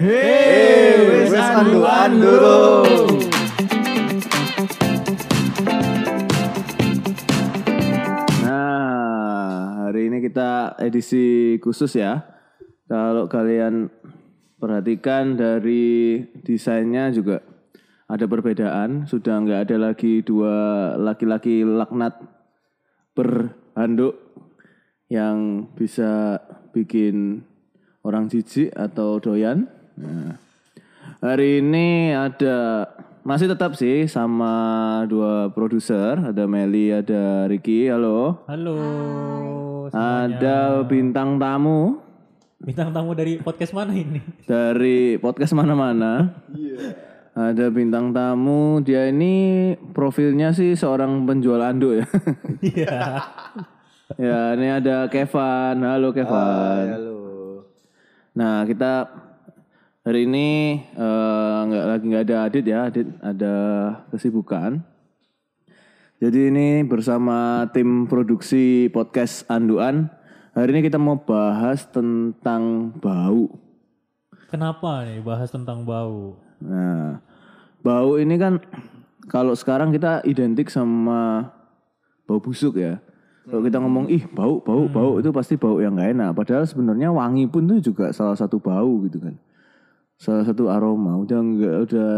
Hei, wes andu anduro. Nah, hari ini kita edisi khusus ya. Kalau kalian perhatikan dari desainnya juga ada perbedaan. Sudah nggak ada lagi dua laki-laki laknat berhanduk yang bisa bikin orang jijik atau doyan. Nah, hari ini ada masih tetap sih sama dua produser, ada Meli, ada Ricky. Halo. Halo. Ada bintang tamu Bintang tamu dari podcast mana ini? dari podcast mana-mana. Ada bintang tamu, dia ini profilnya sih seorang penjual anduk ya. Iya. ya, ini ada Kevan. Halo Kevan. Halo. Nah, kita hari ini eh, nggak lagi nggak ada Adit ya, Adit ada kesibukan. Jadi ini bersama tim produksi podcast Anduan. Hari ini kita mau bahas tentang bau. Kenapa nih bahas tentang bau? Nah, bau ini kan kalau sekarang kita identik sama bau busuk ya. Kalau kita ngomong ih bau bau bau itu pasti bau yang nggak enak. Padahal sebenarnya wangi pun itu juga salah satu bau gitu kan. Salah satu aroma. Udah nggak udah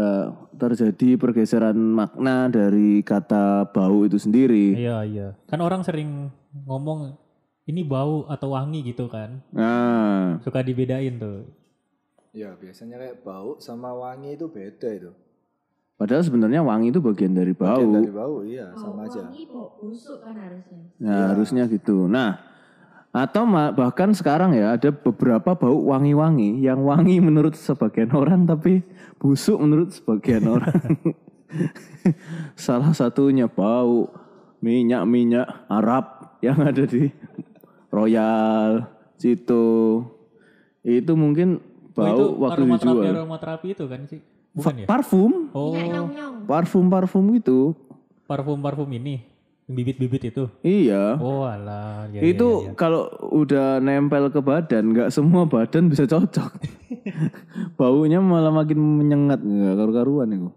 terjadi pergeseran makna dari kata bau itu sendiri. Iya iya. Kan orang sering ngomong ini bau atau wangi gitu kan. Nah, Suka dibedain tuh. Ya biasanya kayak bau sama wangi itu beda itu. padahal sebenarnya wangi itu bagian dari bau. Bagian dari bau iya Bau sama aja. wangi bau busuk kan harusnya. Nah, harusnya gitu. Nah, atau bahkan sekarang ya ada beberapa bau wangi-wangi yang wangi menurut sebagian orang tapi busuk menurut sebagian orang. Salah satunya bau minyak-minyak Arab yang ada di Royal, Cito. Itu mungkin Oh, bau itu waktu aromaterapi dijual. aromaterapi itu kan sih? Bukan ya? Parfum, Oh, parfum-parfum gitu. parfum-parfum ini. Bibit-bibit itu. Iya. Oh alah. Ya, itu ya, ya, ya. kalau udah nempel ke badan nggak semua badan bisa cocok baunya malah makin menyengat nggak karu-karuan itu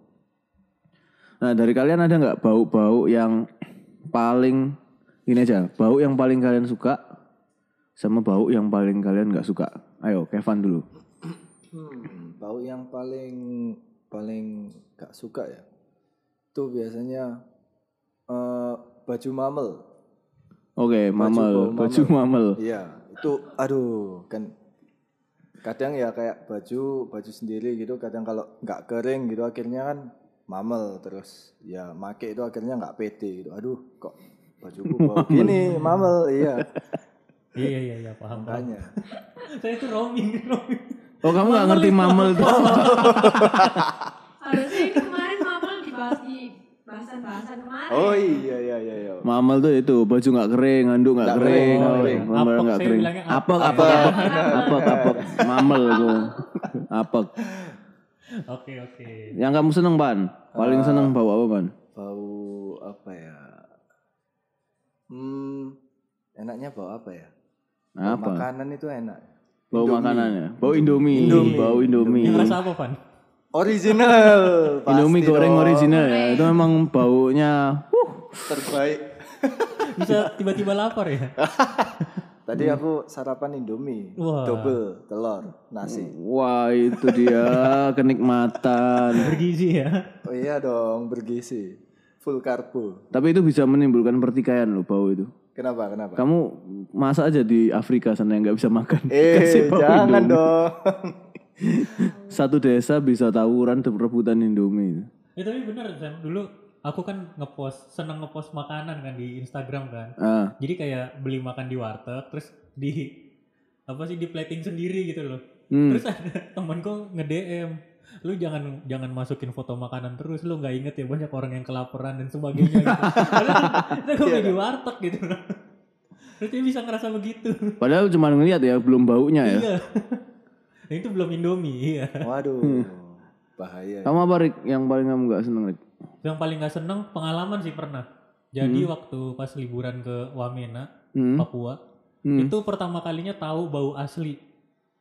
nah dari kalian ada nggak bau-bau yang paling ini aja bau yang paling kalian suka sama bau yang paling kalian nggak suka ayo Kevin dulu Hmm, bau yang paling paling gak suka ya. Itu biasanya eh, baju mamel. oke mamel. bau baju mamel. Iya, itu aduh kan kadang ya kayak baju baju sendiri gitu kadang kalau nggak kering gitu akhirnya kan mamel terus. Ya make itu akhirnya nggak pede gitu. Aduh kok bajuku bau gini mamel iya. Iya iya iya paham. makanya. Saya itu roaming, roaming. oh kamu nggak ngerti mamel tuh. Harusnya ini kemarin mamel dibahas di bahasan-bahasan kemarin. oh iya iya iya iya mamel tuh itu baju nggak kering handuk nggak kering, kering, nggak kering. mamel Apek, nggak kering apek apek apek apek apek mamel tuh apek Oke oke. Yang kamu seneng pan? Paling seneng bau apa pan? bau apa ya hmm enaknya bau apa ya Bau Apa? makanan itu enak Bau makanannya. Bau Indomie. Indomie. Bau Indomie. Yang rasa apa, Pan? Original pasti Indomie goreng dong. original ya. Itu memang baunya. Uh, terbaik Bisa tiba-tiba lapar ya? tadi aku sarapan Indomie Wah. double telur nasi wah itu dia kenikmatan. Bergizi ya. oh iya dong bergizi full karbo Tapi itu bisa menimbulkan pertikaian loh bau itu. kenapa kenapa Kamu masak aja di Afrika sana yang nggak bisa makan. eh Kasih jangan Indomie. dong Satu desa bisa tawuran rebutan Indomie. Ya tapi bener Sam, dulu aku kan ngepost, seneng ngepost makanan kan di Instagram kan. Ah, Jadi kayak beli makan di warteg, terus di apa sih di plating sendiri gitu loh. Hmm. Terus ada temanku nge-DM, lu jangan jangan masukin foto makanan terus, lu nggak inget ya banyak orang yang kelaparan dan sebagainya gitu. Padahal itu gue beli di warteg gitu. Terus dia bisa ngerasa begitu. Padahal cuma ngeliat ya, belum baunya ya. Iya. Nah, itu belum Indomie, iya. waduh Hmm. bahaya Kamu apa Rik? Yang paling kamu nggak seneng Rik? Yang paling gak seneng pengalaman sih pernah. Jadi waktu pas liburan ke Wamena, Hmm. Papua, Hmm. itu pertama kalinya tahu bau asli.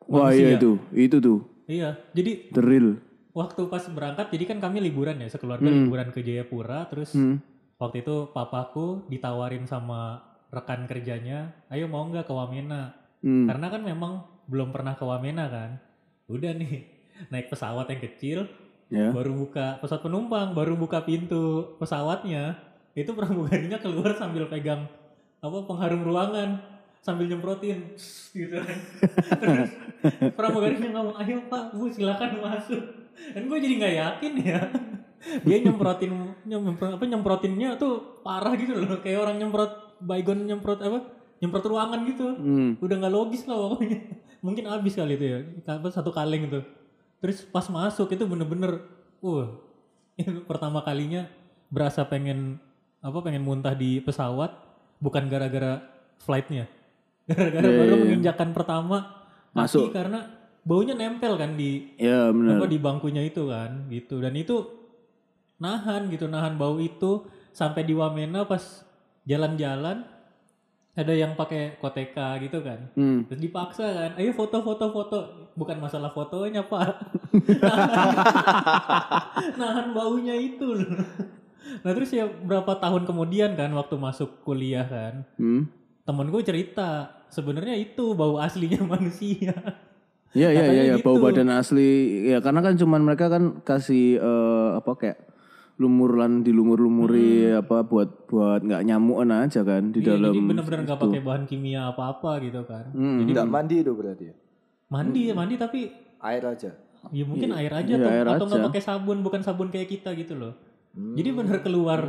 Wah manusia. iya itu, itu tuh. Iya, jadi The real. waktu pas berangkat, jadi kan kami liburan ya, sekeluarga liburan ke Jayapura, terus Hmm. waktu itu papaku ditawarin sama rekan kerjanya, ayo mau nggak ke Wamena? Hmm. Karena kan memang belum pernah ke Wamena kan. Udah nih, naik pesawat yang kecil, Ya. baru buka pesawat penumpang, baru buka pintu pesawatnya, itu pramugarinya keluar sambil pegang apa pengharum ruangan sambil nyemprotin gitu kan. Terus pramugarinya ngomong, ayo pak, bu silakan masuk. Dan gue jadi nggak yakin ya. Dia nyemprotin nyemprot, apa nyemprotinnya tuh parah gitu loh, kayak orang nyemprot baygon nyemprot apa nyemprot ruangan gitu Hmm. udah nggak logis lah pokoknya mungkin habis kali itu ya satu kaleng itu terus pas masuk itu bener-bener uh itu pertama kalinya berasa pengen apa pengen muntah di pesawat bukan gara-gara flightnya gara-gara Iya, baru iya, iya. menginjakan pertama Masuk. karena baunya nempel kan di Ya benar. apa di bangkunya itu kan gitu dan itu nahan gitu nahan bau itu sampai di Wamena pas jalan-jalan ada yang pakai koteka gitu kan Hmm. terus dipaksa kan ayo foto foto foto bukan masalah fotonya pak nahan baunya itu loh nah terus ya berapa tahun kemudian kan waktu masuk kuliah kan Hmm. temen gue cerita sebenarnya itu bau aslinya manusia Iya iya iya ya, bau gitu. badan asli ya karena kan cuman mereka kan kasih eh, apa kayak lumuran dilumur-lumuri apa buat buat nggak nyamuan aja kan di Iya, dalam jadi bener-bener nggak pakai bahan kimia apa-apa gitu kan. Hmm. Jadi Tidak mandi itu berarti ya? mandi mandi tapi Air aja. ya mungkin air aja iya, tuh air atau nggak pakai sabun bukan sabun kayak kita gitu loh. Hmm. Jadi bener keluar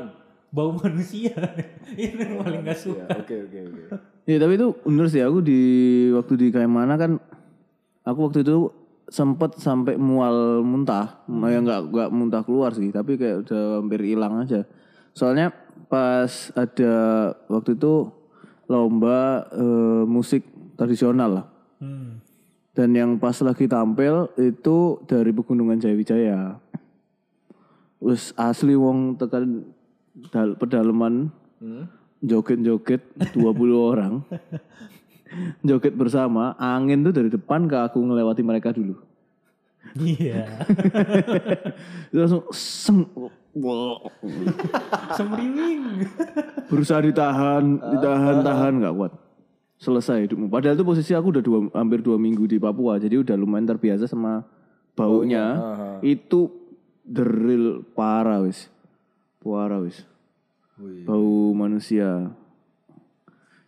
bau manusia. Itu yang paling gak Ya, suka. Oke oke oke. Iya tapi itu bener sih aku di waktu di mana kan aku waktu itu sempet sampai mual muntah, Hmm. ya nggak nggak muntah keluar sih, tapi kayak udah hampir hilang aja. Soalnya pas ada waktu itu lomba eh, musik tradisional lah, Hmm. dan yang pas lagi tampil itu dari pegunungan Jayawijaya. Wes asli wong tekan dal pedalaman Hmm? joget-joget 20 orang. Joget bersama, angin tuh dari depan ke aku ngelewati mereka dulu. Iya. Itu langsung wah, Semriwing. berusaha ditahan, ditahan, tahan nggak kuat. Selesai hidupmu. Padahal itu posisi aku udah dua, hampir dua minggu di Papua, jadi udah lumayan terbiasa sama baunya. Aha. Itu the real parah wis, parah wis. Bau manusia.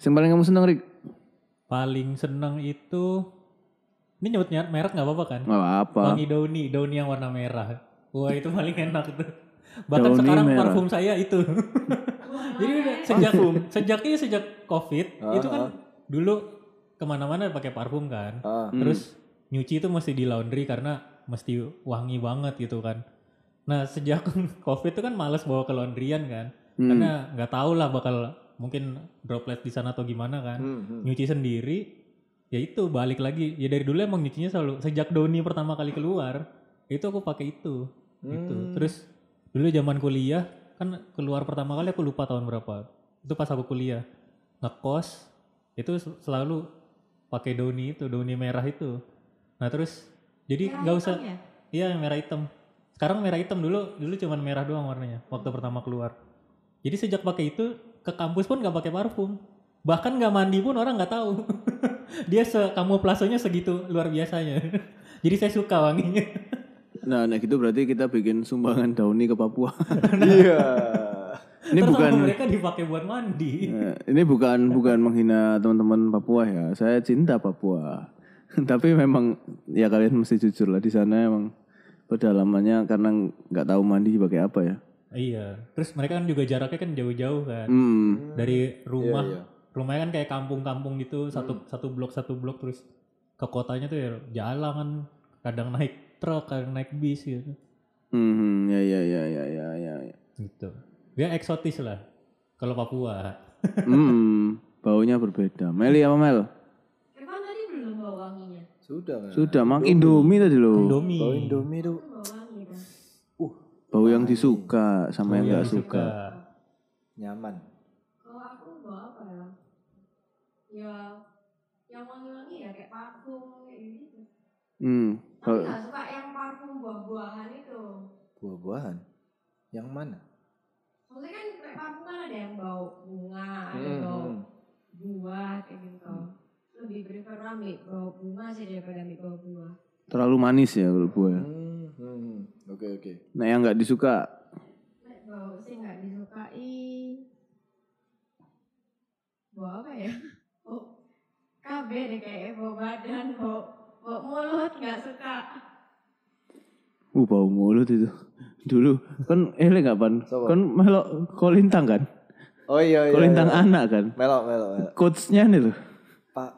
Yang paling kamu seneng Rik? Paling seneng itu ini nyebutnya merek nggak apa-apa kan? Nggak apa. Wangi Downy, Downy yang warna merah. Wah itu paling enak tuh. Bahkan Downy sekarang merah. parfum saya itu. Jadi udah sejak sejak ini sejak covid itu kan dulu ke mana-mana pakai parfum kan. Ah. Terus nyuci itu mesti di laundry karena mesti wangi banget gitu kan. Nah sejak covid itu kan males bawa ke laundryan kan. Hmm. Karena nggak tahu lah bakal mungkin droplet di sana atau gimana kan. Hmm, hmm. Nyuci sendiri ya itu balik lagi ya dari dulu emang nyucinya selalu sejak Doni pertama kali keluar itu aku pakai itu gitu Hmm. terus dulu zaman kuliah kan keluar pertama kali aku lupa tahun berapa itu pas aku kuliah ngekos itu sel- selalu pakai Doni itu Doni merah itu nah terus jadi nggak usah ya? iya yang merah hitam sekarang merah hitam dulu dulu cuman merah doang warnanya waktu pertama keluar jadi sejak pakai itu ke kampus pun nggak pakai parfum bahkan nggak mandi pun orang nggak tahu dia se kamuflasenya segitu luar biasanya jadi saya suka wanginya Nah, nah gitu berarti kita bikin sumbangan dauni ke Papua. Iya. ini Terus bukan mereka dipakai buat mandi eh, ini bukan bukan menghina teman-teman Papua ya. Saya cinta Papua. Tapi memang ya kalian mesti jujur lah di sana emang pedalamannya karena nggak tahu mandi pakai apa ya. Iya terus mereka kan juga jaraknya kan jauh-jauh kan Hmm. dari rumah Iya, iya. rumahnya kan kayak kampung-kampung gitu satu satu blok satu blok terus ke kotanya tuh ya jalan kan kadang naik truk kadang naik bis gitu Hmm, ya ya ya ya ya ya. ya. gitu ya eksotis lah kalau Papua Hmm, baunya berbeda. Meli apa Mel? Emang tadi belum bawa wanginya? Sudah kan. Sudah, mang Indomie tadi loh. Indomie Bau Indomie tuh. Bawa wangi dah. Uh, Bau yang disuka sama yang Yang nggak suka. nyaman. Kalau aku bawa apa ya? Ya, yang wangi-wangi ya kayak parfum kayak gitu. Hmm. Tapi nggak suka yang parfum buah-buahan itu. Buah-buahan. Yang mana? Maksudnya kan kayak parfum kan ada yang bau bunga, ada Hmm, bau hmm. buah kayak gitu. Lebih prefer ambil bau bunga sih daripada ambil bau buah. Terlalu manis ya kalau buah. Hmm, hmm, Oke oke. Nah yang nggak disuka bau sih nggak disukai. Bau apa ya? Bau KB deh kayak bau badan, bau bau mulut nggak suka. Uh bau mulut itu. Dulu kan eh nggak pan? Kan melok kolintang kan? Oh iya iya. Kolintang iya. anak kan? Melok melok melok. Coachnya nih loh. Pak.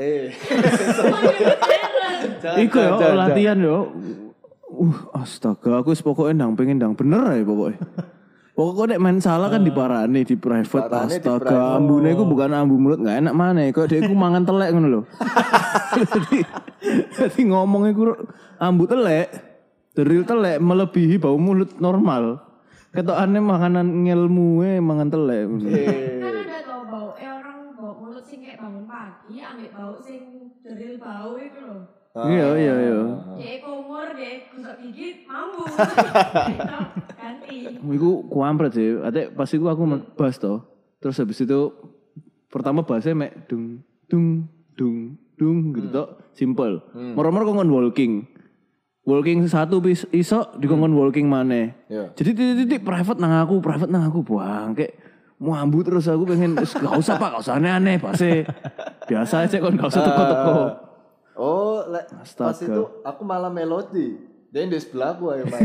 Eh. Iku ya latihan yo. Uh astaga aku pokoknya ndang pengen ndang bener ya pokoknya. Pokoknya nek main salah kan diparani di private Diparani di astaga private. ambune iku bukan ambu mulut nggak enak mana kok dia iku mangan telek ngono lho. Jadi jadi ngomong iku ambu telek, deril telek melebihi bau mulut normal. Ketokane makanan ngelmuwe mangan telek. Eh. Kan ada tau bau, eh orang bau mulut sing kayak bangun pagi, ambil bau sing deril bau itu loh. Iya iya iya. Dia kumur, dia gosok gigi, mampu. Ganti. Iku kuampret sih. Ate pas iku aku bahas toh. Terus habis itu pertama bahasnya mek dung dung dung dung gitu toh. Simple. Moro-moro kongkon walking. Walking satu bis iso dikongkon walking mana. Iya. Jadi titik-titik private nang aku, private nang aku buang kayak mau ambu terus aku pengen "Wis, gak usah pak, gak usah aneh-aneh pasti biasa aja kon gak usah teko-teko. Oh, le, pas itu aku malah melodi. Dia di sebelahku ayo main.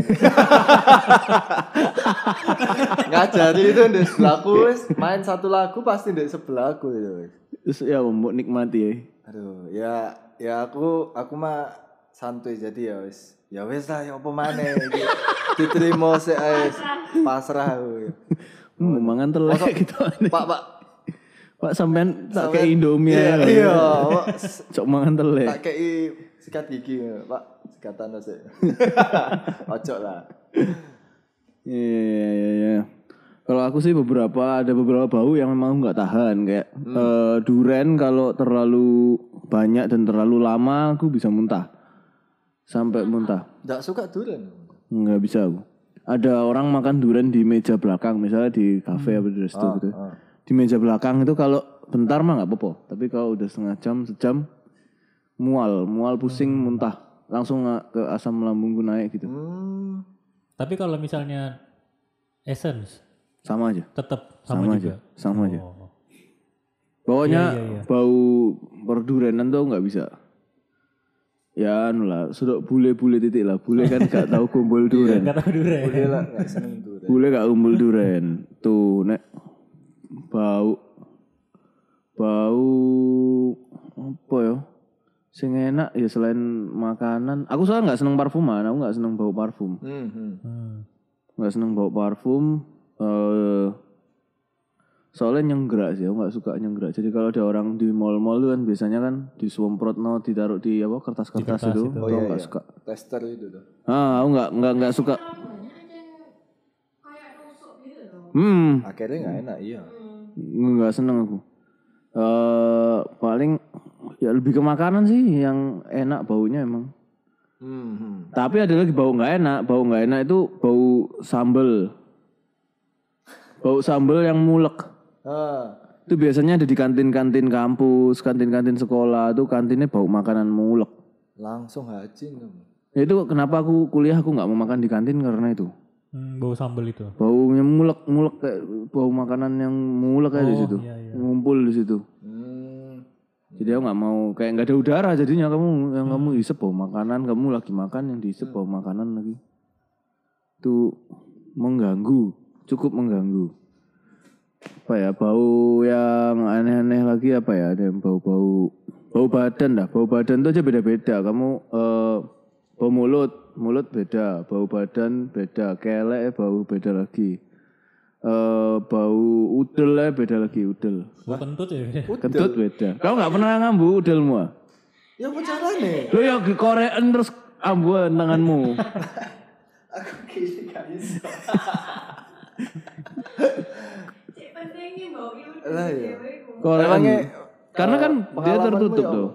Ngajari itu di sebelahku wis main satu lagu pasti di sebelahku itu. wis. Terus ya mau nikmati ya. Aduh, ya ya aku aku mah santuy jadi ya wis. Ya wis lah ya apa maneh iki. Diterima sik wis. Pasrah aku. Hmm, mangan telek gitu. Pak, Pak. Pak sampean tak kayak Indomie Iya, ya. iya. Cok mangan telek. tak kei sikat gigi pak sikatan sih ojo lah Iya iya iya. iya. Kalau aku sih beberapa ada beberapa bau yang memang nggak tahan kayak eh, duren kalau terlalu banyak dan terlalu lama aku bisa muntah sampai muntah nggak suka durian nggak bisa aku. Ada orang makan duren di meja belakang misalnya di kafe atau di resto gitu. ah. Di meja belakang itu kalau bentar mah nggak apa-apa, tapi kalau udah setengah jam sejam mual mual pusing muntah langsung ke asam lambungku naik gitu hmm Tapi kalau misalnya essence sama aja tetap sama, sama, juga. aja sama aja Oh. Pokoknya Iya, iya, iya. bau perdurenan tuh nggak bisa. Ya anu lah, sudah bule-bule titik lah. Bule kan gak tahu kumpul duren. Gak tahu dure. boleh lah nggak seneng durian Bule gak kumpul duren. Tuh, nek bau bau apa ya? Sing enak ya selain makanan. Aku soalnya nggak seneng parfuman, aku nggak seneng bau parfum. hmm, hmm. Hmm. nggak seneng bau parfum eh soalnya nyenggerak sih aku nggak suka nyenggerak jadi kalau ada orang di mall-mall tuh kan biasanya kan disemprot no ditaruh di apa kertas-kertas kertas itu, itu. oh iya, nggak iya. suka tester itu tuh ah aku nggak nggak nggak suka gitu loh. hmm akhirnya nggak enak iya nggak seneng aku. Eh paling ya lebih ke makanan sih yang enak baunya emang. Hmm, tapi ada lagi bau nggak enak. Bau nggak enak itu bau sambel. Bau sambel yang mulek. Ah. Itu biasanya ada di kantin-kantin kampus, kantin-kantin sekolah. Tuh kantinnya bau makanan mulek. langsung hajin. Ya itu kenapa aku kuliah aku nggak mau makan di kantin karena itu. Hmm, bau sambal itu. Baunya mulek, mulek kayak bau makanan yang mulek kayak di Oh, situ. iya, iya. Ngumpul di situ. hmm. Jadi aku nggak mau kayak nggak ada udara jadinya kamu yang kamu hisep bau makanan, kamu lagi makan yang dihisep bau makanan lagi. Itu mengganggu, cukup mengganggu. Apa ya bau yang aneh-aneh lagi apa ya ada yang bau-bau bau badan dah, bau badan tuh aja beda-beda. Kamu eh, bau mulut, mulut beda, bau badan beda, kelek bau beda lagi. Eh bau udel ya beda lagi udel. Bau kentut ya. Kentut beda. Kau nggak pernah ngambu udelmu? ah? ya apa caranya Lo ya ke Korean terus ambuan tanganmu. aku kiri gak bisa Cek pentingnya bau. Lah, iya. Korean. Karena kan eh, dia tertutup ya tuh.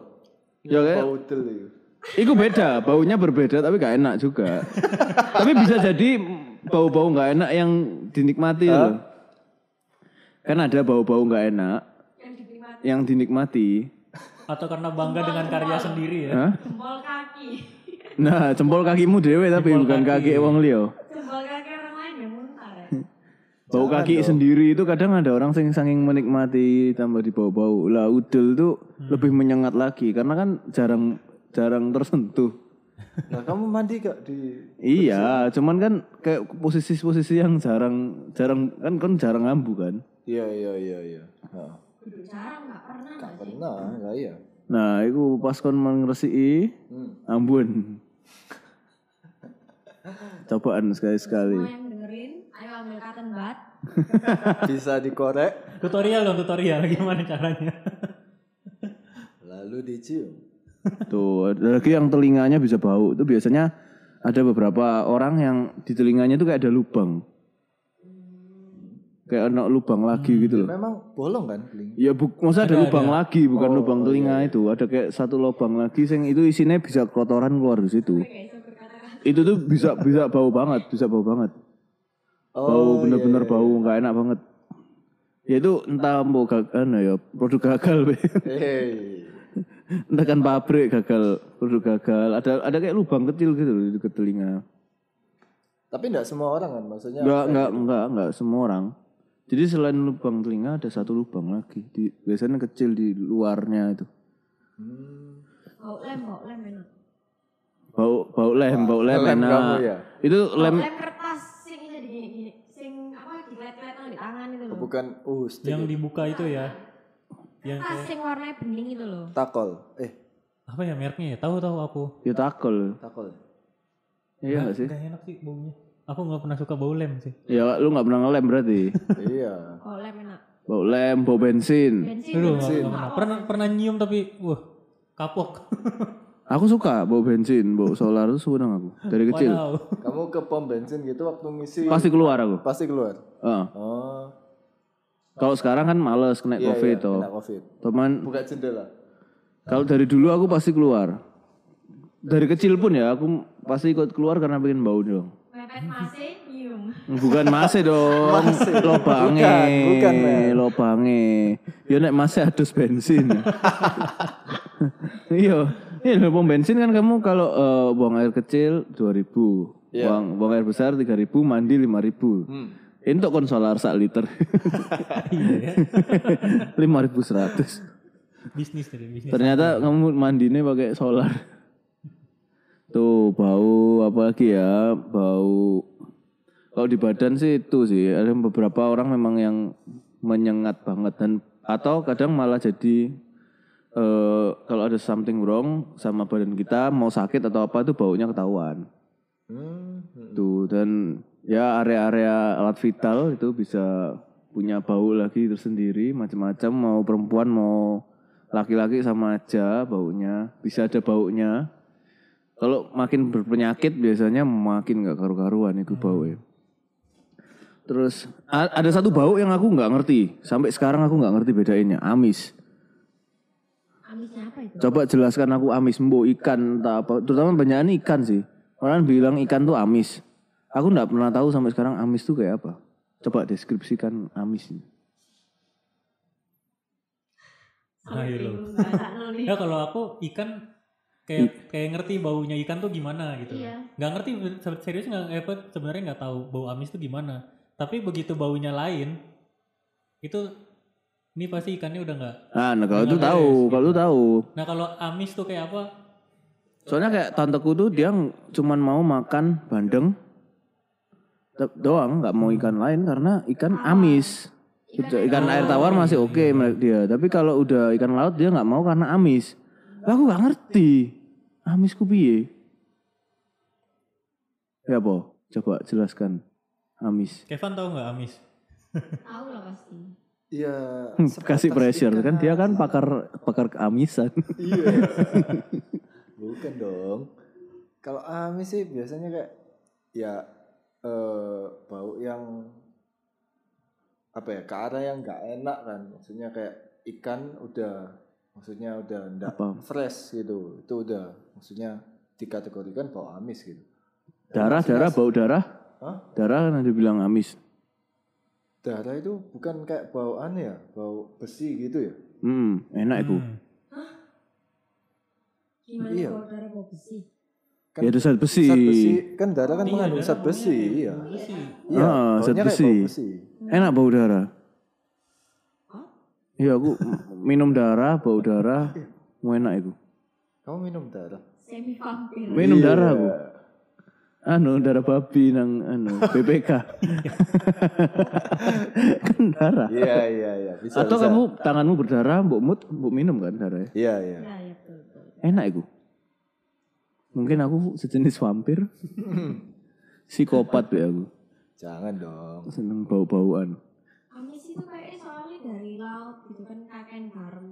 Ya kayak bau udel itu Itu beda, baunya berbeda tapi gak enak juga. tapi bisa jadi bau-bau gak enak yang dinikmati loh. Kan ada bau-bau gak enak Yang dinikmati yang dinikmati. Atau karena bangga dengan karya sendiri ya. Hah? jempol kaki. Nah, jempol kakimu dewe tapi Jempol bukan kaki. kaki wong liya. Jempol kaki orang lain yang muntah ya. Bau kaki sendiri itu kadang ada orang yang saking menikmati tambah di bau-bau. Lah udel tuh lebih menyengat lagi karena kan jarang jarang tersentuh. Nah kamu mandi gak di Iya, cuman kan kayak posisi-posisi yang jarang jarang kan kan jarang ngambu kan. Iya iya iya iya. Nah, jarang nggak pernah gak pernah lah iya. Nah, itu pas kon ngresiki Hmm. ambun. Cobaan sekali-sekali. Semua yang dengerin, ayo ambil cotton bud. Bisa dikorek Tutorial dong tutorial gimana caranya. lalu dicium. Tuh, ada lagi yang telinganya bisa bau. Itu biasanya ada beberapa orang yang di telinganya itu kayak ada lubang. Kayak ada lubang lagi gitu loh. Memang bolong kan telinga? Ya bu, masa ada, Ada, lubang ada. lagi, bukan Oh, lubang oh, telinga iya, itu. Ada kayak satu lubang lagi, yang itu isinya bisa kotoran keluar di situ. Itu tuh bisa bisa bau banget, bisa bau banget. Oh, bau iya, bener-bener iya, bau nggak enak banget. Ya itu entah mau gagal, ya produk gagal, Be. Entah kan pabrik gagal, produk gagal. Ada ada kayak lubang kecil gitu loh di dekat telinga. Tapi enggak semua orang kan maksudnya. Enggak, enggak, enggak, enggak semua orang. Jadi selain lubang telinga ada satu lubang lagi. Di, biasanya kecil di luarnya itu. Hmm. Bau lem, bau lem enak. Bau bau lem, bau lem, lem enak. kamu ya? Itu Bau lem lem kertas sing ini di gini, sing apa diklet-klet di tangan itu loh. Bukan uh stick yang dibuka itu ya. Yang sing warnanya bening itu loh. takol. Eh, apa ya mereknya ya? Tahu tahu aku. ya takol. takol. Iya nggak sih? Gak enak sih baunya. Aku nggak pernah suka bau lem sih. Ya lu nggak pernah ngelem berarti. iya. Bau lem enak. Bau lem, bau bensin. Bensin. Bensin. pernah. Pernah pernah nyium tapi wah kapok. Aku suka bau bensin, bau solar itu seneng aku dari kecil. Wadaw. Kamu ke pom bensin gitu waktu misi Pasti keluar aku. pasti keluar. Heeh. Oh. Kalau sekarang kan males kena Iya, covid iya, toh. kena covid. Teman, Buka jendela. kalau dari dulu aku pasti keluar. Dari kecil pun ya aku pasti ikut keluar karena pengen bau dong. Mepet masih nyium. Bukan mase dong, lobange, Bukan, bukan, Mel. lobange. Ya nek mase adus bensin. iya, iya lho, pom bensin kan kamu kalau eh, buang air kecil 2000, Iya. buang buang air besar 3000, mandi 5000. Untuk konsolar sak liter. Iya ya. 5100. Bisnis tadi bisnis. Ternyata kamu mandinya pakai solar. Tuh bau apa lagi ya? Bau kalau di badan sih itu sih ada beberapa orang memang yang menyengat banget dan atau kadang malah jadi eh kalau ada something wrong sama badan kita mau sakit atau apa itu baunya ketahuan. Hmm. hmm. Tuh dan ya area-area alat vital itu bisa punya bau lagi tersendiri macam-macam. Mau perempuan mau laki-laki sama aja baunya. Bisa ada baunya. Kalau makin berpenyakit biasanya makin nggak karu-karuan itu bau ya terus ada satu bau yang aku nggak ngerti. Sampai sekarang aku nggak ngerti bedainnya. Amis. Apa itu? coba jelaskan aku amis. Mbo ikan entah apa. Terutama banyak ikan sih. Orang bilang ikan tuh amis aku nggak pernah tahu sampai sekarang amis tuh kayak apa coba deskripsikan amis Nah, tak nulis. Ya kalau aku ikan kayak kayak ngerti baunya ikan tuh gimana gitu. Iya. Nggak ngerti se- serius nggak eh, apa sebenarnya nggak tahu bau amis tuh gimana. Tapi begitu baunya lain itu ini pasti ikannya udah nggak. nah, nah kalau itu tahu beres, kalau itu tahu Nah kalau amis tuh kayak apa? soalnya kayak tanteku tuh dia cuman mau makan bandeng doang nggak mau ikan lain karena ikan amis ikan air tawar masih oke menurut dia tapi kalau udah ikan laut dia nggak mau karena amis lah aku nggak ngerti amis ku piye ya po coba jelaskan amis Kevin tahu nggak amis? Tahu lah pasti. Iya. Hmm, kasih pressure kan dia kan pakar pakar keamisan Iya. Bukan dong. Kalau amis sih biasanya kayak ya eh bau yang apa ya ke arah yang nggak enak kan maksudnya kayak ikan udah Maksudnya udah ndak Apa? fresh gitu. Itu udah maksudnya dikategorikan bau amis gitu. Darah, darah, bau darah. Hah? Darah kan ada bilang amis. Darah itu bukan kayak bau aneh ya, bau besi gitu ya. Hmm, enak itu. Hmm. Gimana Iya. kalau darah bau besi? Kan Ya, ada zat besi. Zat besi kan darah kan Iya, mengandung darah zat besi, iya. besi. Iya, Ah, zat besi. bau besi. Enak bau darah. Hah? Iya, aku minum darah, bau darah, mau enak itu. Kamu minum darah? Semi vampir. Minum Iya. darah aku. Anu, darah babi nang anu BPK. kan darah. Iya, iya, iya. Bisa, Atau bisa. kamu tanganmu berdarah, mbok mut, mbok minum kan darah. Iya, iya. Nah, ya betul betul. Enak itu. Mungkin aku sejenis vampir. Psikopat ya aku. Jangan dong. Seneng bau-bauan. Amis itu kayaknya soalnya dari laut gitu kan kakek garam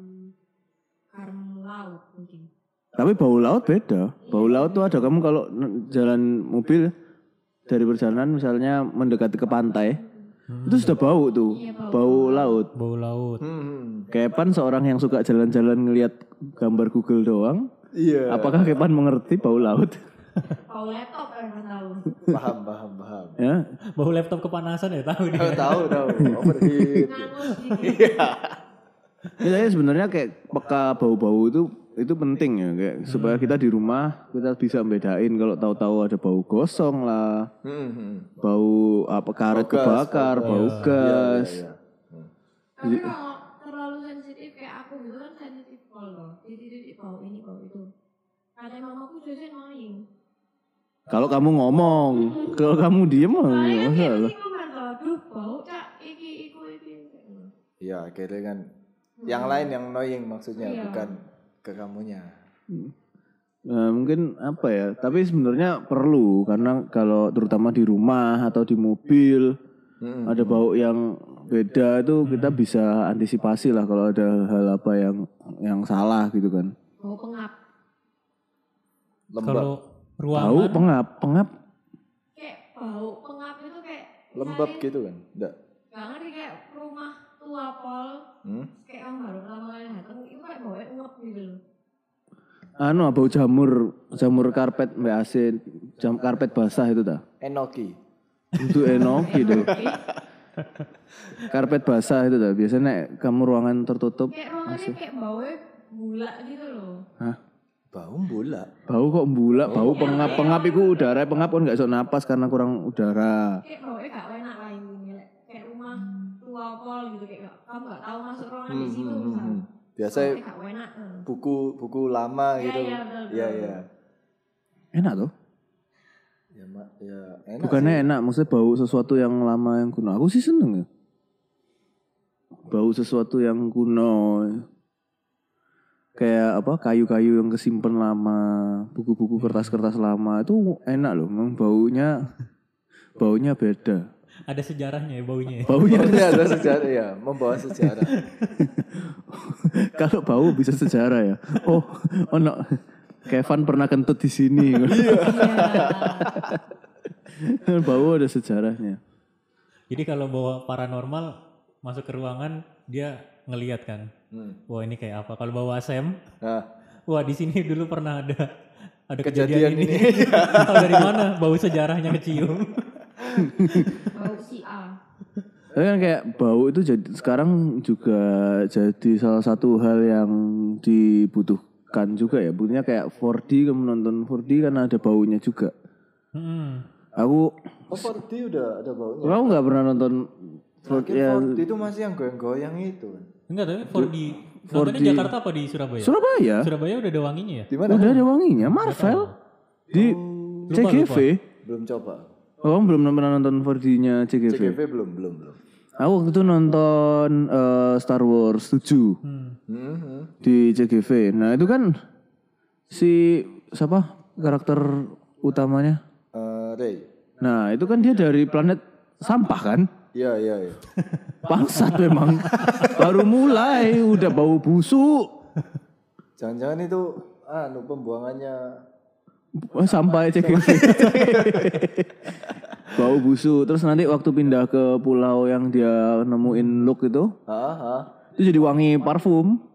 garam laut mungkin. Tapi bau laut beda. Bau laut tuh ada kamu kalau jalan mobil dari perjalanan misalnya mendekati ke pantai, itu sudah bau tuh, Iya, bau. bau laut. Bau laut. Hmm. Kepan seorang yang suka jalan-jalan ngelihat gambar Google doang, Iya. apakah Kepan mengerti bau laut? Bau laptop kan nggak tahu. Paham, paham, paham. ya, Bau laptop kepanasan ya tahu dia. Tahu, tahu, tahu. Overheat. Ngangus dikit. ya saya sebenarnya kayak peka bau-bau itu itu penting ya kayak supaya kita di rumah kita bisa bedain kalau tahu-tahu ada bau gosong lah, Hmm, hmm. bau apa karet Bau gas, kebakar, bau bau gas. gas. Iya, iya, iya. Tapi kalau terlalu sensitif kayak aku gitu kan sensitif pol loh. Jadi titik bau ini bau itu. Katanya mamaku. Kalau kamu ngomong, kalau kamu diem mah kan masalah. bau cak iki iku iki. Iya, akhirnya kan yang lain yang annoying maksudnya, Iya. bukan ke kamunya. Nah, mungkin apa ya? Tapi sebenarnya perlu karena kalau terutama di rumah atau di mobil Hmm. ada bau yang beda itu kita bisa antisipasi lah kalau ada hal apa yang yang salah gitu kan. Bau pengap. Lembab. Kalau Bau ruangan pengap, pengap. Kayak bau pengap itu kayak Lembab misalnya- gitu kan? Enggak. Gak ngerti kayak rumah tua pol Hmm? kayak orang baru pertama kali datang itu kayak baunya ngep gitu loh. Anu bau jamur, jamur karpet mbak AC, jam karpet basah itu dah. Enoki. Itu enak gitu. Karpet basah itu dah. Biasanya kamu ruangan tertutup, Kayak ruangannya kayak baunya bulak gitu loh. hah? Bau bola. Bau kok mbulak, bau pengap, pengap itu udara, pengap kan nggak bisa napas karena kurang udara. Kayak baunya gak enak lah. Kayak rumah tua pol gitu kayak gak- kamu gak tahu masuk ruangan di Hmm, situ hmm, hmm, misal. hmm. Biasanya Baunya gak enak. hmm. buku buku lama Iya, gitu. iya, Iya, iya. Enak tuh. Ya, mak, ya enak Bukannya sih. enak, maksudnya bau sesuatu yang lama yang kuno. Aku sih seneng ya. Bau sesuatu yang kuno. Kayak apa kayu-kayu yang kesimpan lama, buku-buku kertas-kertas lama itu enak loh. Memang baunya baunya beda. ada sejarahnya ya baunya. ya. Baunya Baunya ada sejarah ya, membawa sejarah. kalau bau bisa sejarah ya. Oh, ono Kevin pernah kentut di sini. bau ada sejarahnya. Jadi kalau bawa paranormal masuk ke ruangan dia ngeliat kan. Hmm. Wah ini kayak apa? Kalau bawa Sam, Nah, wah di sini dulu pernah ada ada Kejadian kejadian, ini. ini. Tahu dari mana? Bau sejarahnya kecium. Bau si A. Tapi kan kayak bau itu jadi sekarang juga jadi salah satu hal yang dibutuhkan juga ya. Butuhnya kayak 4D kamu nonton 4D kan ada baunya juga. Hmm. Aku oh 4D udah ada baunya. kamu nggak pernah nonton 4D Terakhir yang 4D itu masih yang goyang-goyang itu. Enggak tapi 4D. Nontonnya 4D. Jakarta apa di Surabaya? Surabaya? Surabaya udah ada wanginya ya? Di mana? Udah ada wanginya Marvel di Lupa, CGV. Belum coba. Oh, belum pernah nonton 4D-nya CGV? CGV belum, belum, belum. Aku waktu itu nonton eh, Star Wars 7 Hmm. Hmm, di CGV. Nah, itu kan si siapa karakter utamanya? Eh, Ray. Nah, itu kan dia dari planet sampah kan? Iya, iya, iya. Bangsat memang. Baru mulai udah bau busuk. Jangan-jangan itu anu pembuangannya Oh, sampai CGV. bau busuk. Terus nanti waktu pindah ke pulau yang dia nemuin Luke itu, itu jadi wangi parfum.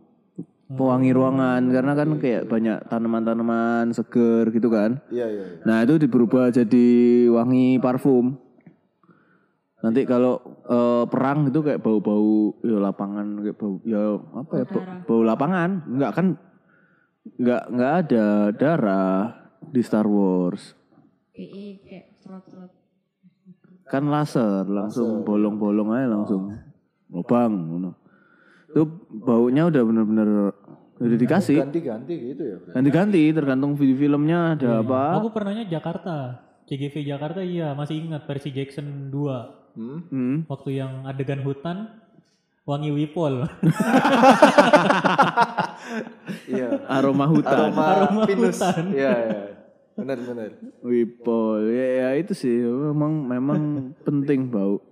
pewangi ruangan karena kan kayak banyak tanaman-tanaman seger gitu kan. Iya iya. iya. Nah itu berubah jadi wangi parfum. Nanti kalau eh, perang itu kayak bau-bau ya lapangan kayak bau ya apa ya bau, bau lapangan. Enggak kan enggak enggak ada darah di Star Wars. PE kayak serot-serot. Kan laser langsung bolong-bolong aja langsung lubang ngono. Itu baunya udah bener-bener udah dikasih. Ganti-ganti gitu ya. Ganti-ganti tergantung video filmnya ada apa. Aku pernahnya Jakarta. CGV Jakarta iya masih ingat versi Jackson 2. Hmm? Hmm. Waktu yang adegan hutan wangi wipol. Iya. Aroma hutan. Aroma, Aroma pinus. hutan. Iya iya. Benar benar. Wipol ya, ya itu sih memang memang penting bau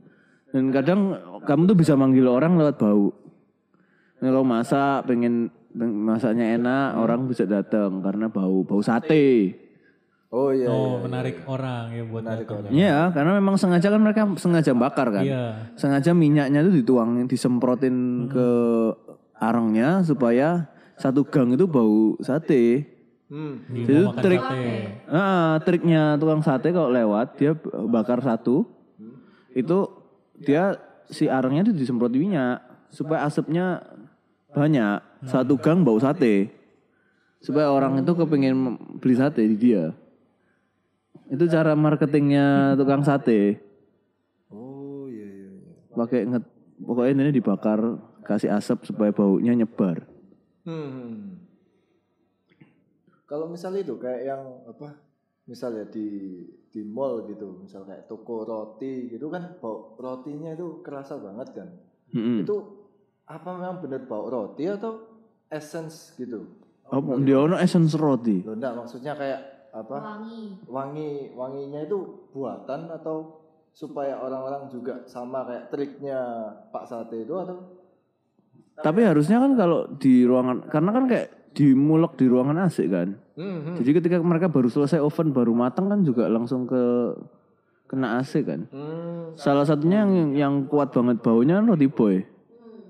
dan kadang kamu tuh bisa manggil orang lewat bau Nah, kalau masak pengen peng- masaknya enak orang bisa datang karena bau bau sate Oh iya. oh, iya. menarik orang ya buat datang. Iya karena memang sengaja kan mereka sengaja bakar kan Iya. sengaja minyaknya itu dituangin disemprotin ke arangnya supaya satu gang itu bau sate Hmm. Di Itu mau makan trik. sate. Ah, triknya tukang sate kalau lewat dia bakar satu, itu dia si arangnya itu disemprot minyak supaya asapnya banyak. Satu gang bau sate, supaya orang itu kepingin beli sate di dia. Itu cara marketingnya tukang sate. Oh iya iya. iya. Pakai nget, pokoknya ini dibakar kasih asap supaya baunya nyebar. Hmm. Kalau misalnya itu kayak yang apa? Misalnya di di mall gitu, misal kayak toko roti gitu kan bau rotinya itu kerasa banget kan. Mm-mm. Itu apa memang benar bau roti atau essence gitu? Oh, dia ono essence roti. Loh enggak maksudnya kayak apa? Wangi. Wangi wanginya itu buatan atau supaya orang-orang juga sama kayak triknya Pak Sate itu atau Tapi harusnya kan kalau di ruangan karena kan kayak dimulek di ruangan AC kan. Hmm, hmm. Jadi ketika mereka baru selesai oven baru matang kan juga langsung ke kena AC kan. Hmm. Salah satunya yang yang kuat banget baunya kan roti boy.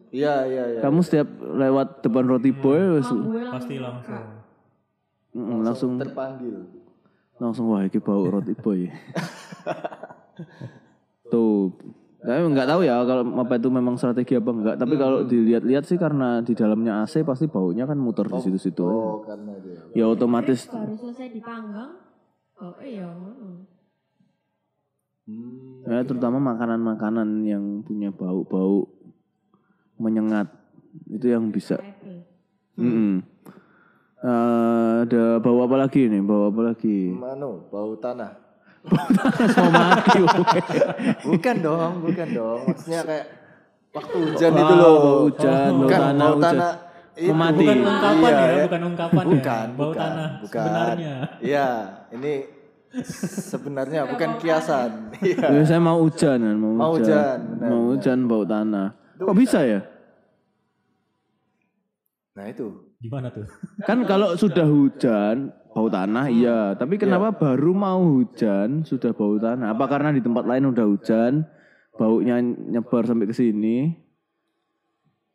Iya iya iya. Kamu setiap lewat depan roti boy Pasti langsung. Mm, langsung terpanggil. langsung wah ini bau roti boy. Tuh. Tapi nggak tahu ya kalau apa itu memang strategi apa enggak. Tapi kalau dilihat-lihat sih karena di dalamnya AC pasti baunya kan muter di situ-situ. aja. Oh, karena dia. Ya otomatis baru selesai dipanggang. Oh iya. Hmm. Ya, terutama makanan-makanan yang punya bau-bau menyengat itu yang bisa. Apple. Mm-mm. Eh, ada bau apa lagi nih? Bau apa lagi? Mano, bau tanah. Mau mati. woy. Bukan dong, bukan dong. Maksudnya kayak waktu hujan Wow, itu loh. bau hujan, bau bukan, tanah, bau hujan. tanah. itu. Mati. Bukan ungkapan Iya, ya, bukan ungkapan bukan, ya. Bau bukan, tanah bukan. sebenarnya. Iya, ini sebenarnya bukan kiasan. Iya. Ya, saya mau hujan, mau, Mau hujan. hujan, benar, mau hujan bau tanah. Kok bisa ya? Nah itu. Gimana tuh? Kan kalau sudah hujan bau tanah iya, tapi kenapa baru mau hujan sudah bau tanah? Apa karena di tempat lain udah hujan, baunya nyebar sampai ke sini?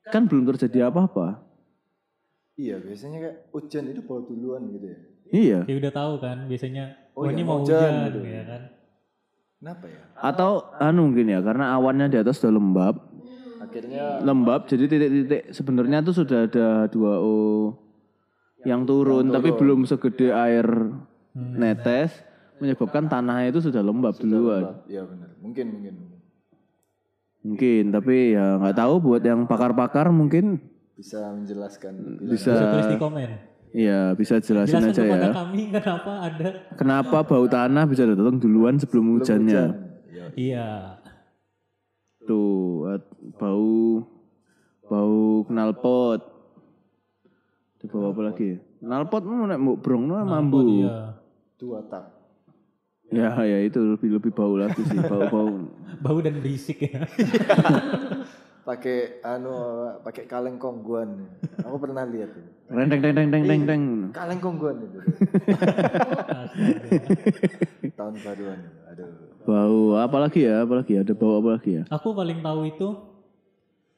Kan belum terjadi apa-apa. Iya, biasanya kayak hujan itu bau duluan gitu ya. Iya. Ya udah tahu kan biasanya Oh, oh, iya, ini mau mau hujan hujan, gitu. ya kan. Kenapa ya? Atau anu mungkin ya karena awannya di atas sudah lembab, Akhirnya lembab jadi titik-titik sebenarnya tuh sudah ada 2O yang turun tapi belum segede air netes menyebabkan tanahnya itu sudah lembab duluan. Iya benar. Mungkin mungkin. mungkin. Mungkin tapi ya nggak tahu buat yang pakar-pakar mungkin Bisa menjelaskan. bisa Bisa tulis di komen. Iya bisa jelasin Jelaskan aja kepada ya. kami kenapa ada. Kenapa bau tanah bisa datang duluan sebelum hujannya? lanjut. Iya. Iya. Tuh at- bau bau knalpot. Ada bau apa lagi? Knalpot mau nek mbok brong no mambu. Iya. Dua tak. Ya ya itu lebih lebih bau lagi sih bau-bau. Bau dan berisik ya. Pakai anu pakai kaleng kongguan. Aku pernah lihat itu. Reng teng teng teng teng teng teng. Kaleng kongguan itu. Tahun baruan. itu. Aduh. Bau apa lagi ya? Apa lagi? Ada bau apa lagi ya? Aku paling tahu itu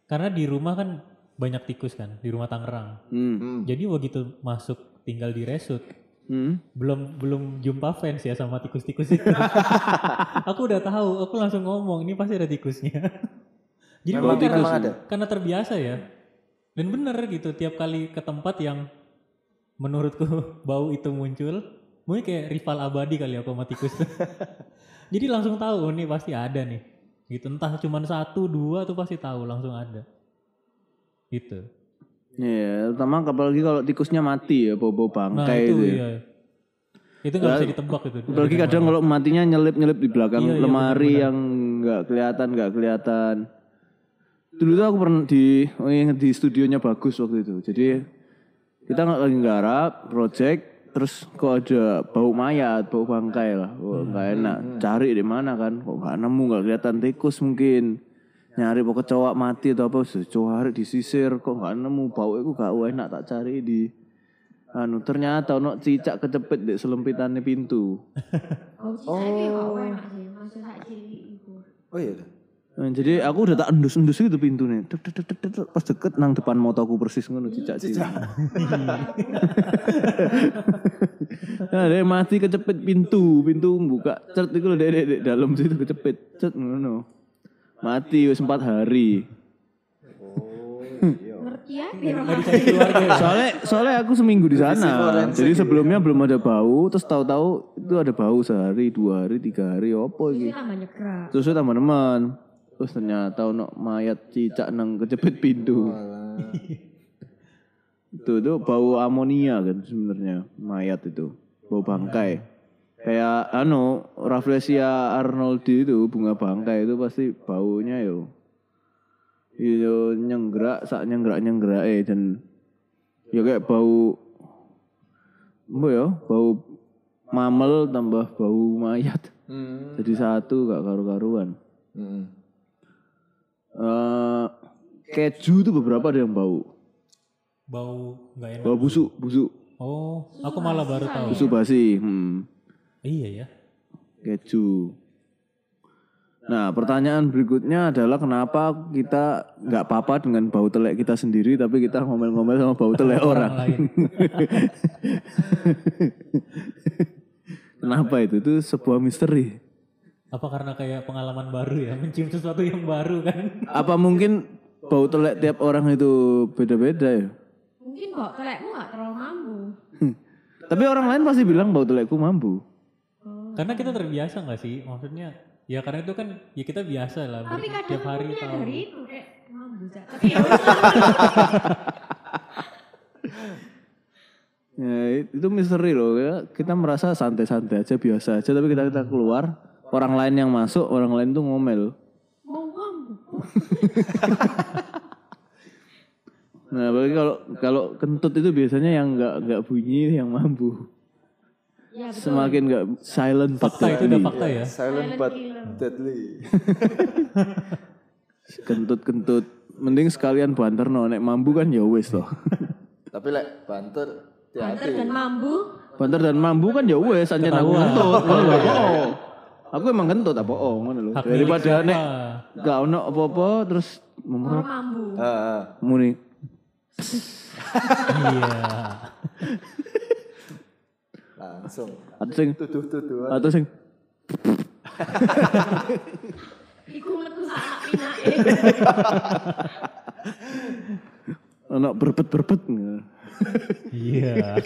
karena di rumah kan banyak tikus kan di rumah Tangerang. Hmm. Hmm. Jadi begitu masuk tinggal di resut, Hmm. belum belum jumpa fans ya sama tikus-tikus itu. aku udah tahu, aku langsung ngomong ini pasti ada tikusnya. Jadi Memang, karena, memang ada. karena terbiasa ya. Dan bener gitu tiap kali ke tempat yang menurutku bau itu muncul, mungkin kayak rival abadi kali aku sama tikus. Jadi langsung tahu oh, ini pasti ada nih. Gitu entah cuman satu dua tuh pasti tahu langsung ada. Gitu. Iya, terutama apalagi kalau tikusnya mati ya, Nah bangkai itu itu. ya. iya. Itu nggak bisa ditebak itu. Apalagi kadang kalau matinya nyelip-nyelip di belakang Iya, iya, lemari yang nggak kelihatan, nggak kelihatan. Dulu tuh aku pernah di, oh di studionya bagus waktu itu. Jadi kita lagi nggarap project, terus kok ada bau mayat, bau bangkai lah. Wah, nggak enak. Cari di mana kan? Kok nggak nemu, nggak kelihatan tikus mungkin. Nyari pokok cowok mati atau apa, cowok disisir, kok nggak nemu bau itu gak enak tak cari di anu ternyata ono cicak kecepet di selempitannya pintu. Oh, iku. Oh iya. Nah, jadi aku udah tak endus-endus gitu pintunya. Tek, tek, tek, tek, Pas deket nang depan motoku persis ngono cicak cilik. nah, dia mati kecepet pintu, pintu buka cet itu dari dalam situ kecepet cet ngono. Mati wis 4 hari. Oh iya. Ngerti ya? Ya. Soalnya soalnya aku seminggu di sana. Jadi sebelumnya belum ada bau, terus tahu-tahu itu ada bau sehari, dua hari, tiga hari, opo iki. Itu tambah nyegrak. Terus saya tambah teman. Terus ternyata ono mayat cicak nang kecepet pintu. Itu tuh bau amonia kan sebenarnya mayat itu. Bau bangkai. Kayak anu Rafflesia arnoldi itu bunga bangkai itu pasti baunya yo. Yo nyenggerak sak nyenggerak nyenggerak eh dan ya kayak bau apa ya bau mamel tambah bau mayat Hmm. jadi satu gak karu-karuan Hmm. Eh keju tuh beberapa ada yang bau Bau nggak enak. bau busuk busuk Oh, aku malah baru tahu. busuk basi hmm. Iya ya. keju nah pertanyaan berikutnya adalah kenapa kita nggak apa-apa dengan bau telek kita sendiri tapi kita ngomel-ngomel sama bau telek orang kenapa itu itu sebuah misteri Apa karena kayak pengalaman baru ya, mencium sesuatu yang baru kan? apa mungkin bau telek tiap orang itu beda-beda ya Mungkin kok telekmu gak terlalu mampu. tapi orang lain pasti bilang bau telekku mampu Karena kita terbiasa nggak sih? Maksudnya ya karena itu kan ya kita biasa lah. Tapi kadang tiap hari tahu. menyadari itu kayak mampu. Tapi ya. Ya, itu misteri loh ya. Kita merasa santai-santai aja biasa aja tapi kita kita keluar orang lain yang masuk orang lain tuh ngomel. Nah, apalagi kalau kalau kentut itu biasanya yang nggak nggak bunyi yang mampu. Ya betul. Semakin nggak silent but Fakta itu udah fakta ya. Silent Silent but killer. deadly. Kentut-kentut. Mending sekalian banter no nek mampu kan ya wis loh. Tapi lek banter Banter dan mampu. banter dan mampu kan ya wis anjen aku kentut. Oh. Aku emang kentut apa oh ngono lho. Daripada nek gak ono apa-apa terus mampu. Ah, ah. muni. Iya. langsung Atau sing tuduh-tuduhan. atau sing Iku metu sak anak pinake. ono berbet-berbet. Iya.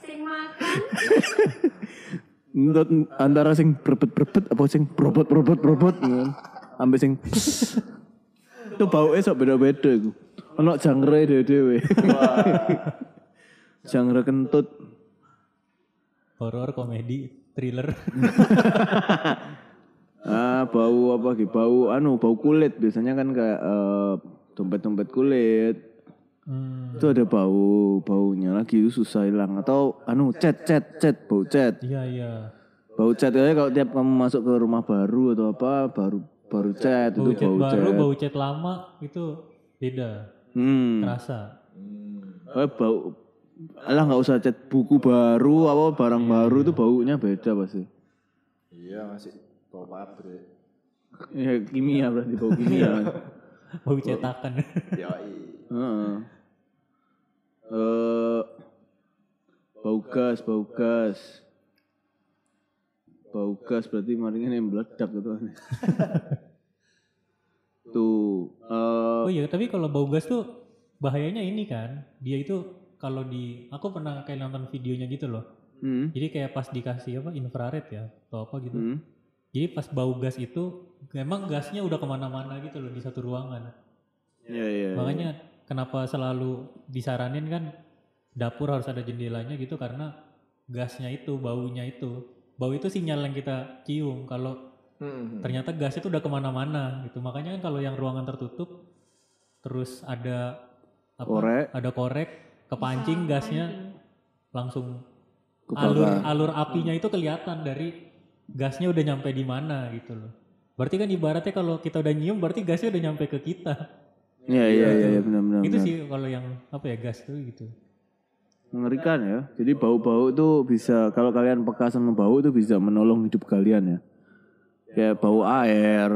Sing makan. Antara sing berbet-berbet apa sing brobot-brobot-brobot ngono. Ambil sing itu bau esok beda-beda iku. Ono jangre dhewe-dhewe. jangre kentut. Horor, komedi, thriller. Ah, bau apa lagi? Bau anu, bau kulit. Biasanya kan kayak eh, dompet-dompet kulit. Hmm, Itu ada bau, baunya lagi itu susah hilang atau anu cat cat cat bau cat. iya iya. Bau cat aja kalau tiap kamu masuk ke rumah baru atau apa baru baru cat Bau itu cat bau baru, cat. bau cat lama itu beda. Hmm. Terasa. Eh, bau Alah nggak usah cat buku baru apa barang baru itu baunya beda pasti. Iya masih bawa pabrik. Ya kimia berarti bau kimia. Bau cetakan. Yoi. Heeh. Eh, bau gas, bau gas. Bau gas berarti maringnya yang meledak gitu. Tuh, eh, Oh iya, tapi kalau bau gas tuh bahayanya ini kan. Dia itu kalau di aku pernah kayak nonton videonya gitu loh. hmm, Jadi kayak pas dikasih apa infrared ya atau apa gitu. hmm. Jadi pas bau gas itu memang gasnya udah ke mana-mana gitu loh di satu ruangan. Iya, iya. iya. Makanya kenapa selalu disaranin kan dapur harus ada jendelanya gitu karena gasnya itu, baunya itu. Bau itu sinyal yang kita cium kalau Hmm. ternyata gas itu udah ke mana-mana gitu. Makanya kan kalau yang ruangan tertutup terus ada apa? Korek. Ada korek, kepancing gasnya langsung Kebakar. alur alur apinya itu kelihatan dari gasnya udah nyampe di mana gitu loh. Berarti kan ibaratnya kalau kita udah nyium berarti gasnya udah nyampe ke kita. Iya, iya, iya, iya, benar-benar. itu sih kalau yang apa ya gas tuh gitu. Mengerikan ya. Jadi bau-bau itu bisa kalau kalian peka sama bau itu bisa menolong hidup kalian ya. Kayak bau air.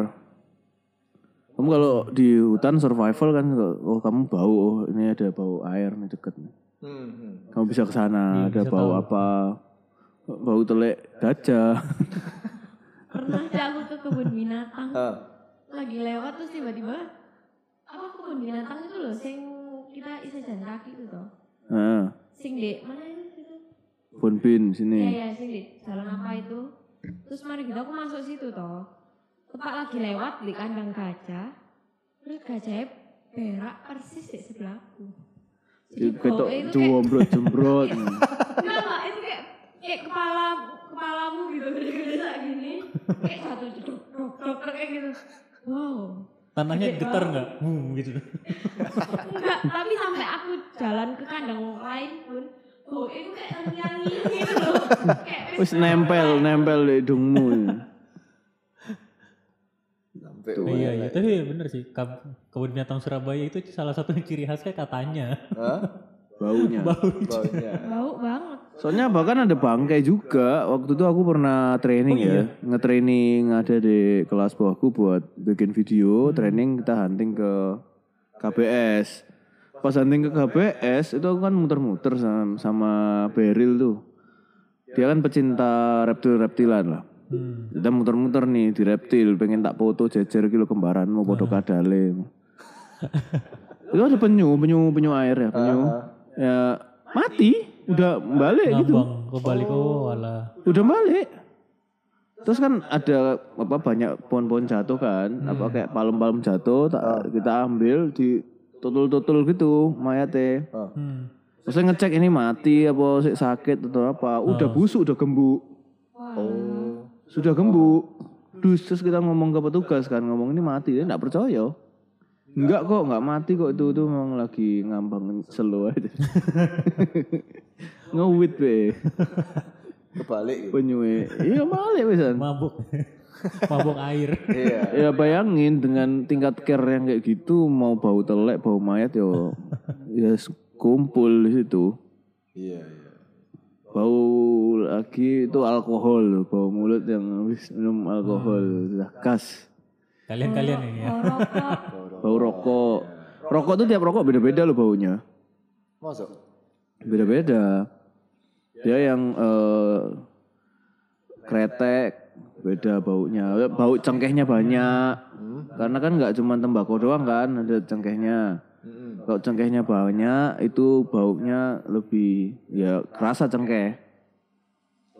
Kamu kalau di hutan survival kan, oh kamu bau, oh ini ada bau air nih deket. nih. Hmm, hmm. Kamu bisa ke sana, Iya, ada bau tahu. apa? Bau telek gajah. Pernah sih aku ke kebun binatang. Ah, Lagi lewat terus tiba-tiba apa kebun binatang itu loh sing kita isa jalan kaki itu toh. Nah, Sing di mana itu? itu? Bonbin Iya sini. iya sing di jalan apa itu? Terus mari kita aku masuk situ toh. Tepat lagi lewat di kandang gajah. Terus gajahnya berak persis di sebelahku. Jadi Itu ketok itu kayak jombrot jombrot. Enggak enggak itu kayak kayak kepala kepalamu gitu gede-gede kayak gini. Kayak satu dok dok dok kayak gitu. Wow. Tanahnya Gede getar banget. nggak? Hmm, gitu. Enggak, tapi sampai aku jalan ke kandang lain pun Oh, itu kayak terngiang gitu loh. Kayak Wis nempel, nempel di hidungmu. sampai Oh, iya iya, tapi bener sih Kab- kebun binatang Surabaya itu salah satu ciri khasnya katanya Hah? Baunya. Baunya. bau banget. Soalnya bahkan ada bangkai juga. Waktu itu aku pernah training ya, nge-training ada di kelas bawahku buat bikin video, training kita hunting ke KBS. Pas hunting ke KBS itu aku kan muter-muter sama, sama Beril tuh. Dia kan pecinta reptil-reptilan lah. hmm. Kita muter-muter nih di reptil, pengen tak foto jejer kilo kembaran mau podo kadale. itu ada penyu, penyu, penyu air ya, penyu. Ya mati, udah balik gitu. ngambang kebalik oh alah Udah balik. Terus kan ada apa banyak pohon-pohon jatuh kan, apa kayak palem-palem jatuh, tak, kita ambil di tutul-tutul gitu mayatnya. hmm. Terus saya ngecek ini mati apa sakit atau apa, udah busuk, udah gembuk. Oh. Sudah gembuk. Dus, terus kita ngomong ke petugas kan, ngomong ini mati, dia enggak percaya. Enggak kok, enggak mati kok itu itu memang lagi ngambang selo aja. Ngewit be, Kebalik gitu. penyue. Iya balik pisan. mabuk mabuk air Iya. Ya bayangin dengan tingkat care yang kayak gitu mau bau telek, bau mayat yo ya kumpul di situ. Iya, iya. Bau lagi itu alkohol bau mulut yang habis minum alkohol, sudah khas. Kalian-kalian ini ya Oh, rokok. Bau rokok. Rokok tuh tiap rokok beda-beda loh baunya. Masuk. Beda-beda. Dia yang eh, kretek beda baunya. Bau cengkehnya banyak. Karena kan nggak cuma tembakau doang kan, ada cengkehnya. Kalau cengkehnya banyak itu baunya lebih ya kerasa cengkeh.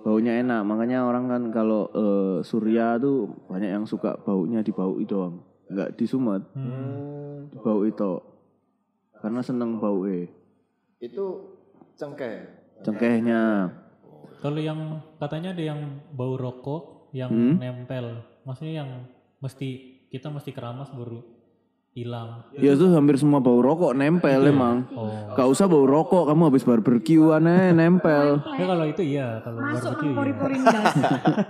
Baunya enak, makanya orang kan kalau eh, surya tuh banyak yang suka baunya di bau doang. Enggak di sumet, Hmm. di bau itu. Karena seneng bau e. Itu cengkeh. Cengkehnya. kalau yang katanya ada yang bau rokok yang Hmm? nempel maksudnya yang mesti kita mesti keramas baru hilang Ya itu hampir semua bau rokok nempel emang. oh Gak usah bau rokok, kamu habis barbeque aneh nempel. ya kalau itu iya kalau Masuk barbecue nang iya. pori-pori gas.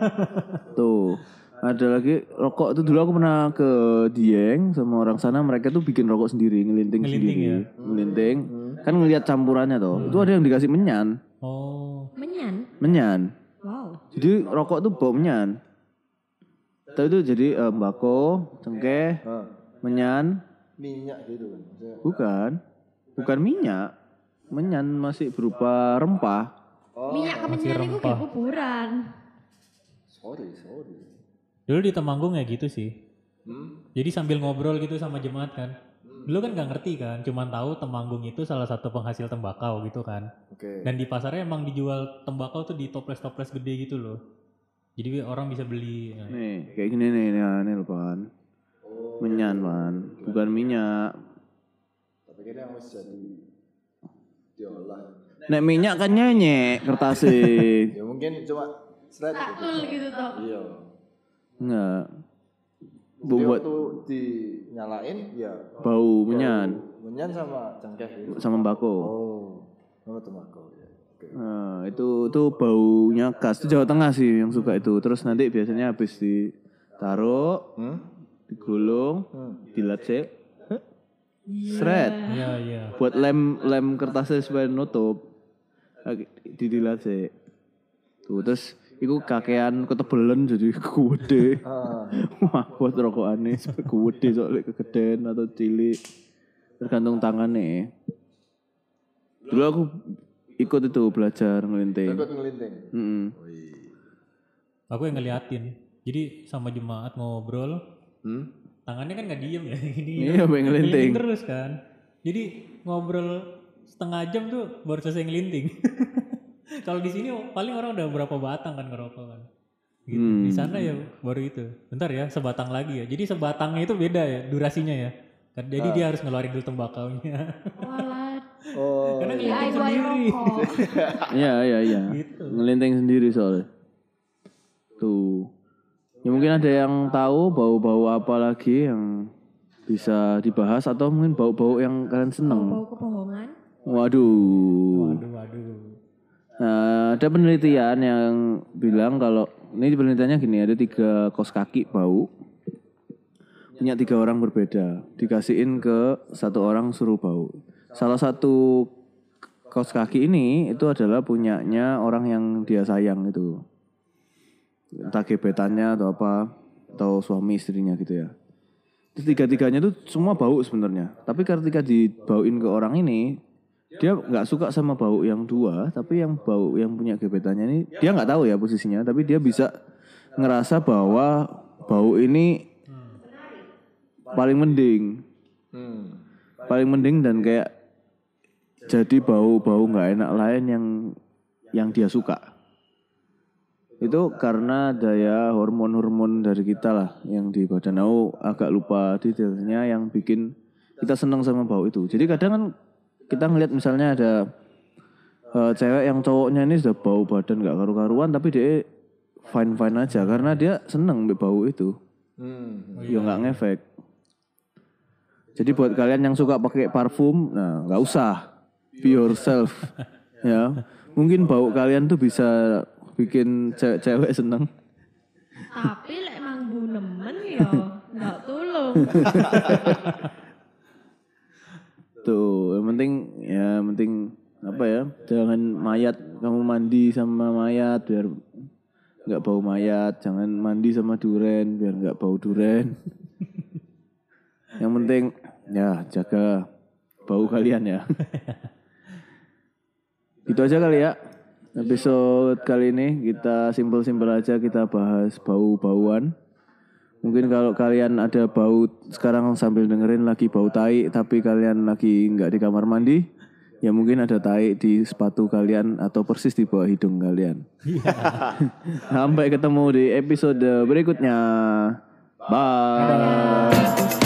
Tuh. Ada lagi rokok itu dulu aku pernah ke Dieng sama orang sana mereka tuh bikin rokok sendiri, ngelinting, Ngelinting sendiri. ya? Ngelinting. Kan ngelihat campurannya tuh. Itu ada yang dikasih menyan. oh Menyan. Menyan. Wow. Jadi rokok tuh bau menyan. Tapi itu jadi eh, mbako, cengkeh, Hah. Menyan, Minyak gitu kan. Maksudnya, bukan. Bukan minyak. Menyan masih berupa rempah. Minyak kemenyan itu kayak kuburan. Sorry, sorry. Dulu di Temanggung ya gitu sih. Hmm? Jadi sambil ngobrol gitu sama jemaat kan. Dulu kan nggak ngerti kan, cuman tahu Temanggung itu salah satu penghasil tembakau gitu kan. Oke. Dan di pasarnya emang dijual tembakau tuh di toples-toples gede gitu loh. Jadi orang bisa beli. Nah, Nih, kayak gini nih, ini loh, Pan. Menyan, Pan. Bukan minyak. Tapi kayaknya yang masih jadi diolah. Nek minyak kan nyenyek kertasnya. Ya mungkin cuma slide. Taktul gitu toh. Iya. Enggak. Buat waktu dinyalain ya bau menyan menyan sama cengkeh gitu. sama bako. Oh, sama tembakau ya. Oke. Nah, itu itu baunya khas. Itu Jawa Tengah sih yang suka itu. Terus nanti biasanya habis ditaruh, Hmm? Digulung, Hmm. dilecek, seret. Iya iya. Buat lem lem kertasnya supaya nutup. Didilat Tuh terus iku kakean ketebelan jadi gede. Ah, Wah, buat rokokane gede soalnya kegedean atau cilik. Tergantung tangannya. Dulu aku ikut itu belajar ngelinting. ikut ngelinting. Mm-mm. Wih. Aku yang ngeliatin. Jadi sama jemaat ngobrol, Hmm? tangannya kan nggak diem ya gini. Iya, pengen ngelinting. terus kan. Jadi ngobrol setengah jam tuh baru selesai ngelinting. Kalau di sini paling orang udah berapa batang kan ngerokok kan. Gitu. Hmm. Di sana ya baru itu. Bentar ya, sebatang lagi ya. Jadi sebatangnya itu beda ya durasinya ya. Kan- Jadi dia harus ngeluarin dulu tembakaunya. Walah, Oh, Karena ya ngelinting ibu sendiri. Iya, iya, iya. Gitu. Ngelinting sendiri soalnya. Tuh. Ya mungkin ada yang tahu bau-bau apa lagi yang bisa dibahas atau mungkin bau-bau yang kalian seneng. Bau kebohongan. Waduh. Waduh, waduh. Nah, ada penelitian yang bilang kalau ini penelitiannya gini ada tiga kos kaki bau punya tiga orang berbeda dikasihin ke satu orang suruh bau salah satu kos kaki ini itu adalah punyanya orang yang dia sayang itu entah gebetannya atau apa atau suami istrinya gitu ya. Tiga tiganya tuh semua bau sebenarnya. Tapi ketika dibauin ke orang ini dia nggak suka sama bau yang dua tapi yang bau yang punya gebetannya ini dia nggak tahu ya posisinya tapi dia bisa ngerasa bahwa bau ini paling mending. Paling mending dan kayak jadi bau-bau nggak enak lain yang yang dia suka itu karena daya hormon-hormon dari kita lah yang di badan. Aku agak lupa detailnya yang bikin kita senang sama bau itu. Jadi kadang kan kita ngelihat misalnya ada eh, cewek yang cowoknya ini sudah bau badan nggak karu-karuan tapi dia fine fine aja karena dia seneng bau itu. Hmm. ya nggak ngefek. Jadi buat kalian yang suka pakai parfum nah nggak usah. Be yourself ya. Mungkin bau kalian tuh bisa bikin cewek-cewek seneng. Tapi lek emang bu nemen ya nggak tulung. tuh yang penting ya yang penting apa ya jangan mayat kamu mandi sama mayat biar nggak bau mayat. Jangan mandi sama duren biar nggak bau duren. Yang penting ya jaga bau kalian ya. Itu aja kali ya episode kali ini kita simpel-simpel aja kita bahas bau-bauan Mungkin kalau kalian ada bau sekarang sambil dengerin lagi bau tai tapi kalian lagi nggak di kamar mandi, ya mungkin ada tai di sepatu kalian atau persis di bawah hidung kalian. Sampai ketemu di episode berikutnya. Bye.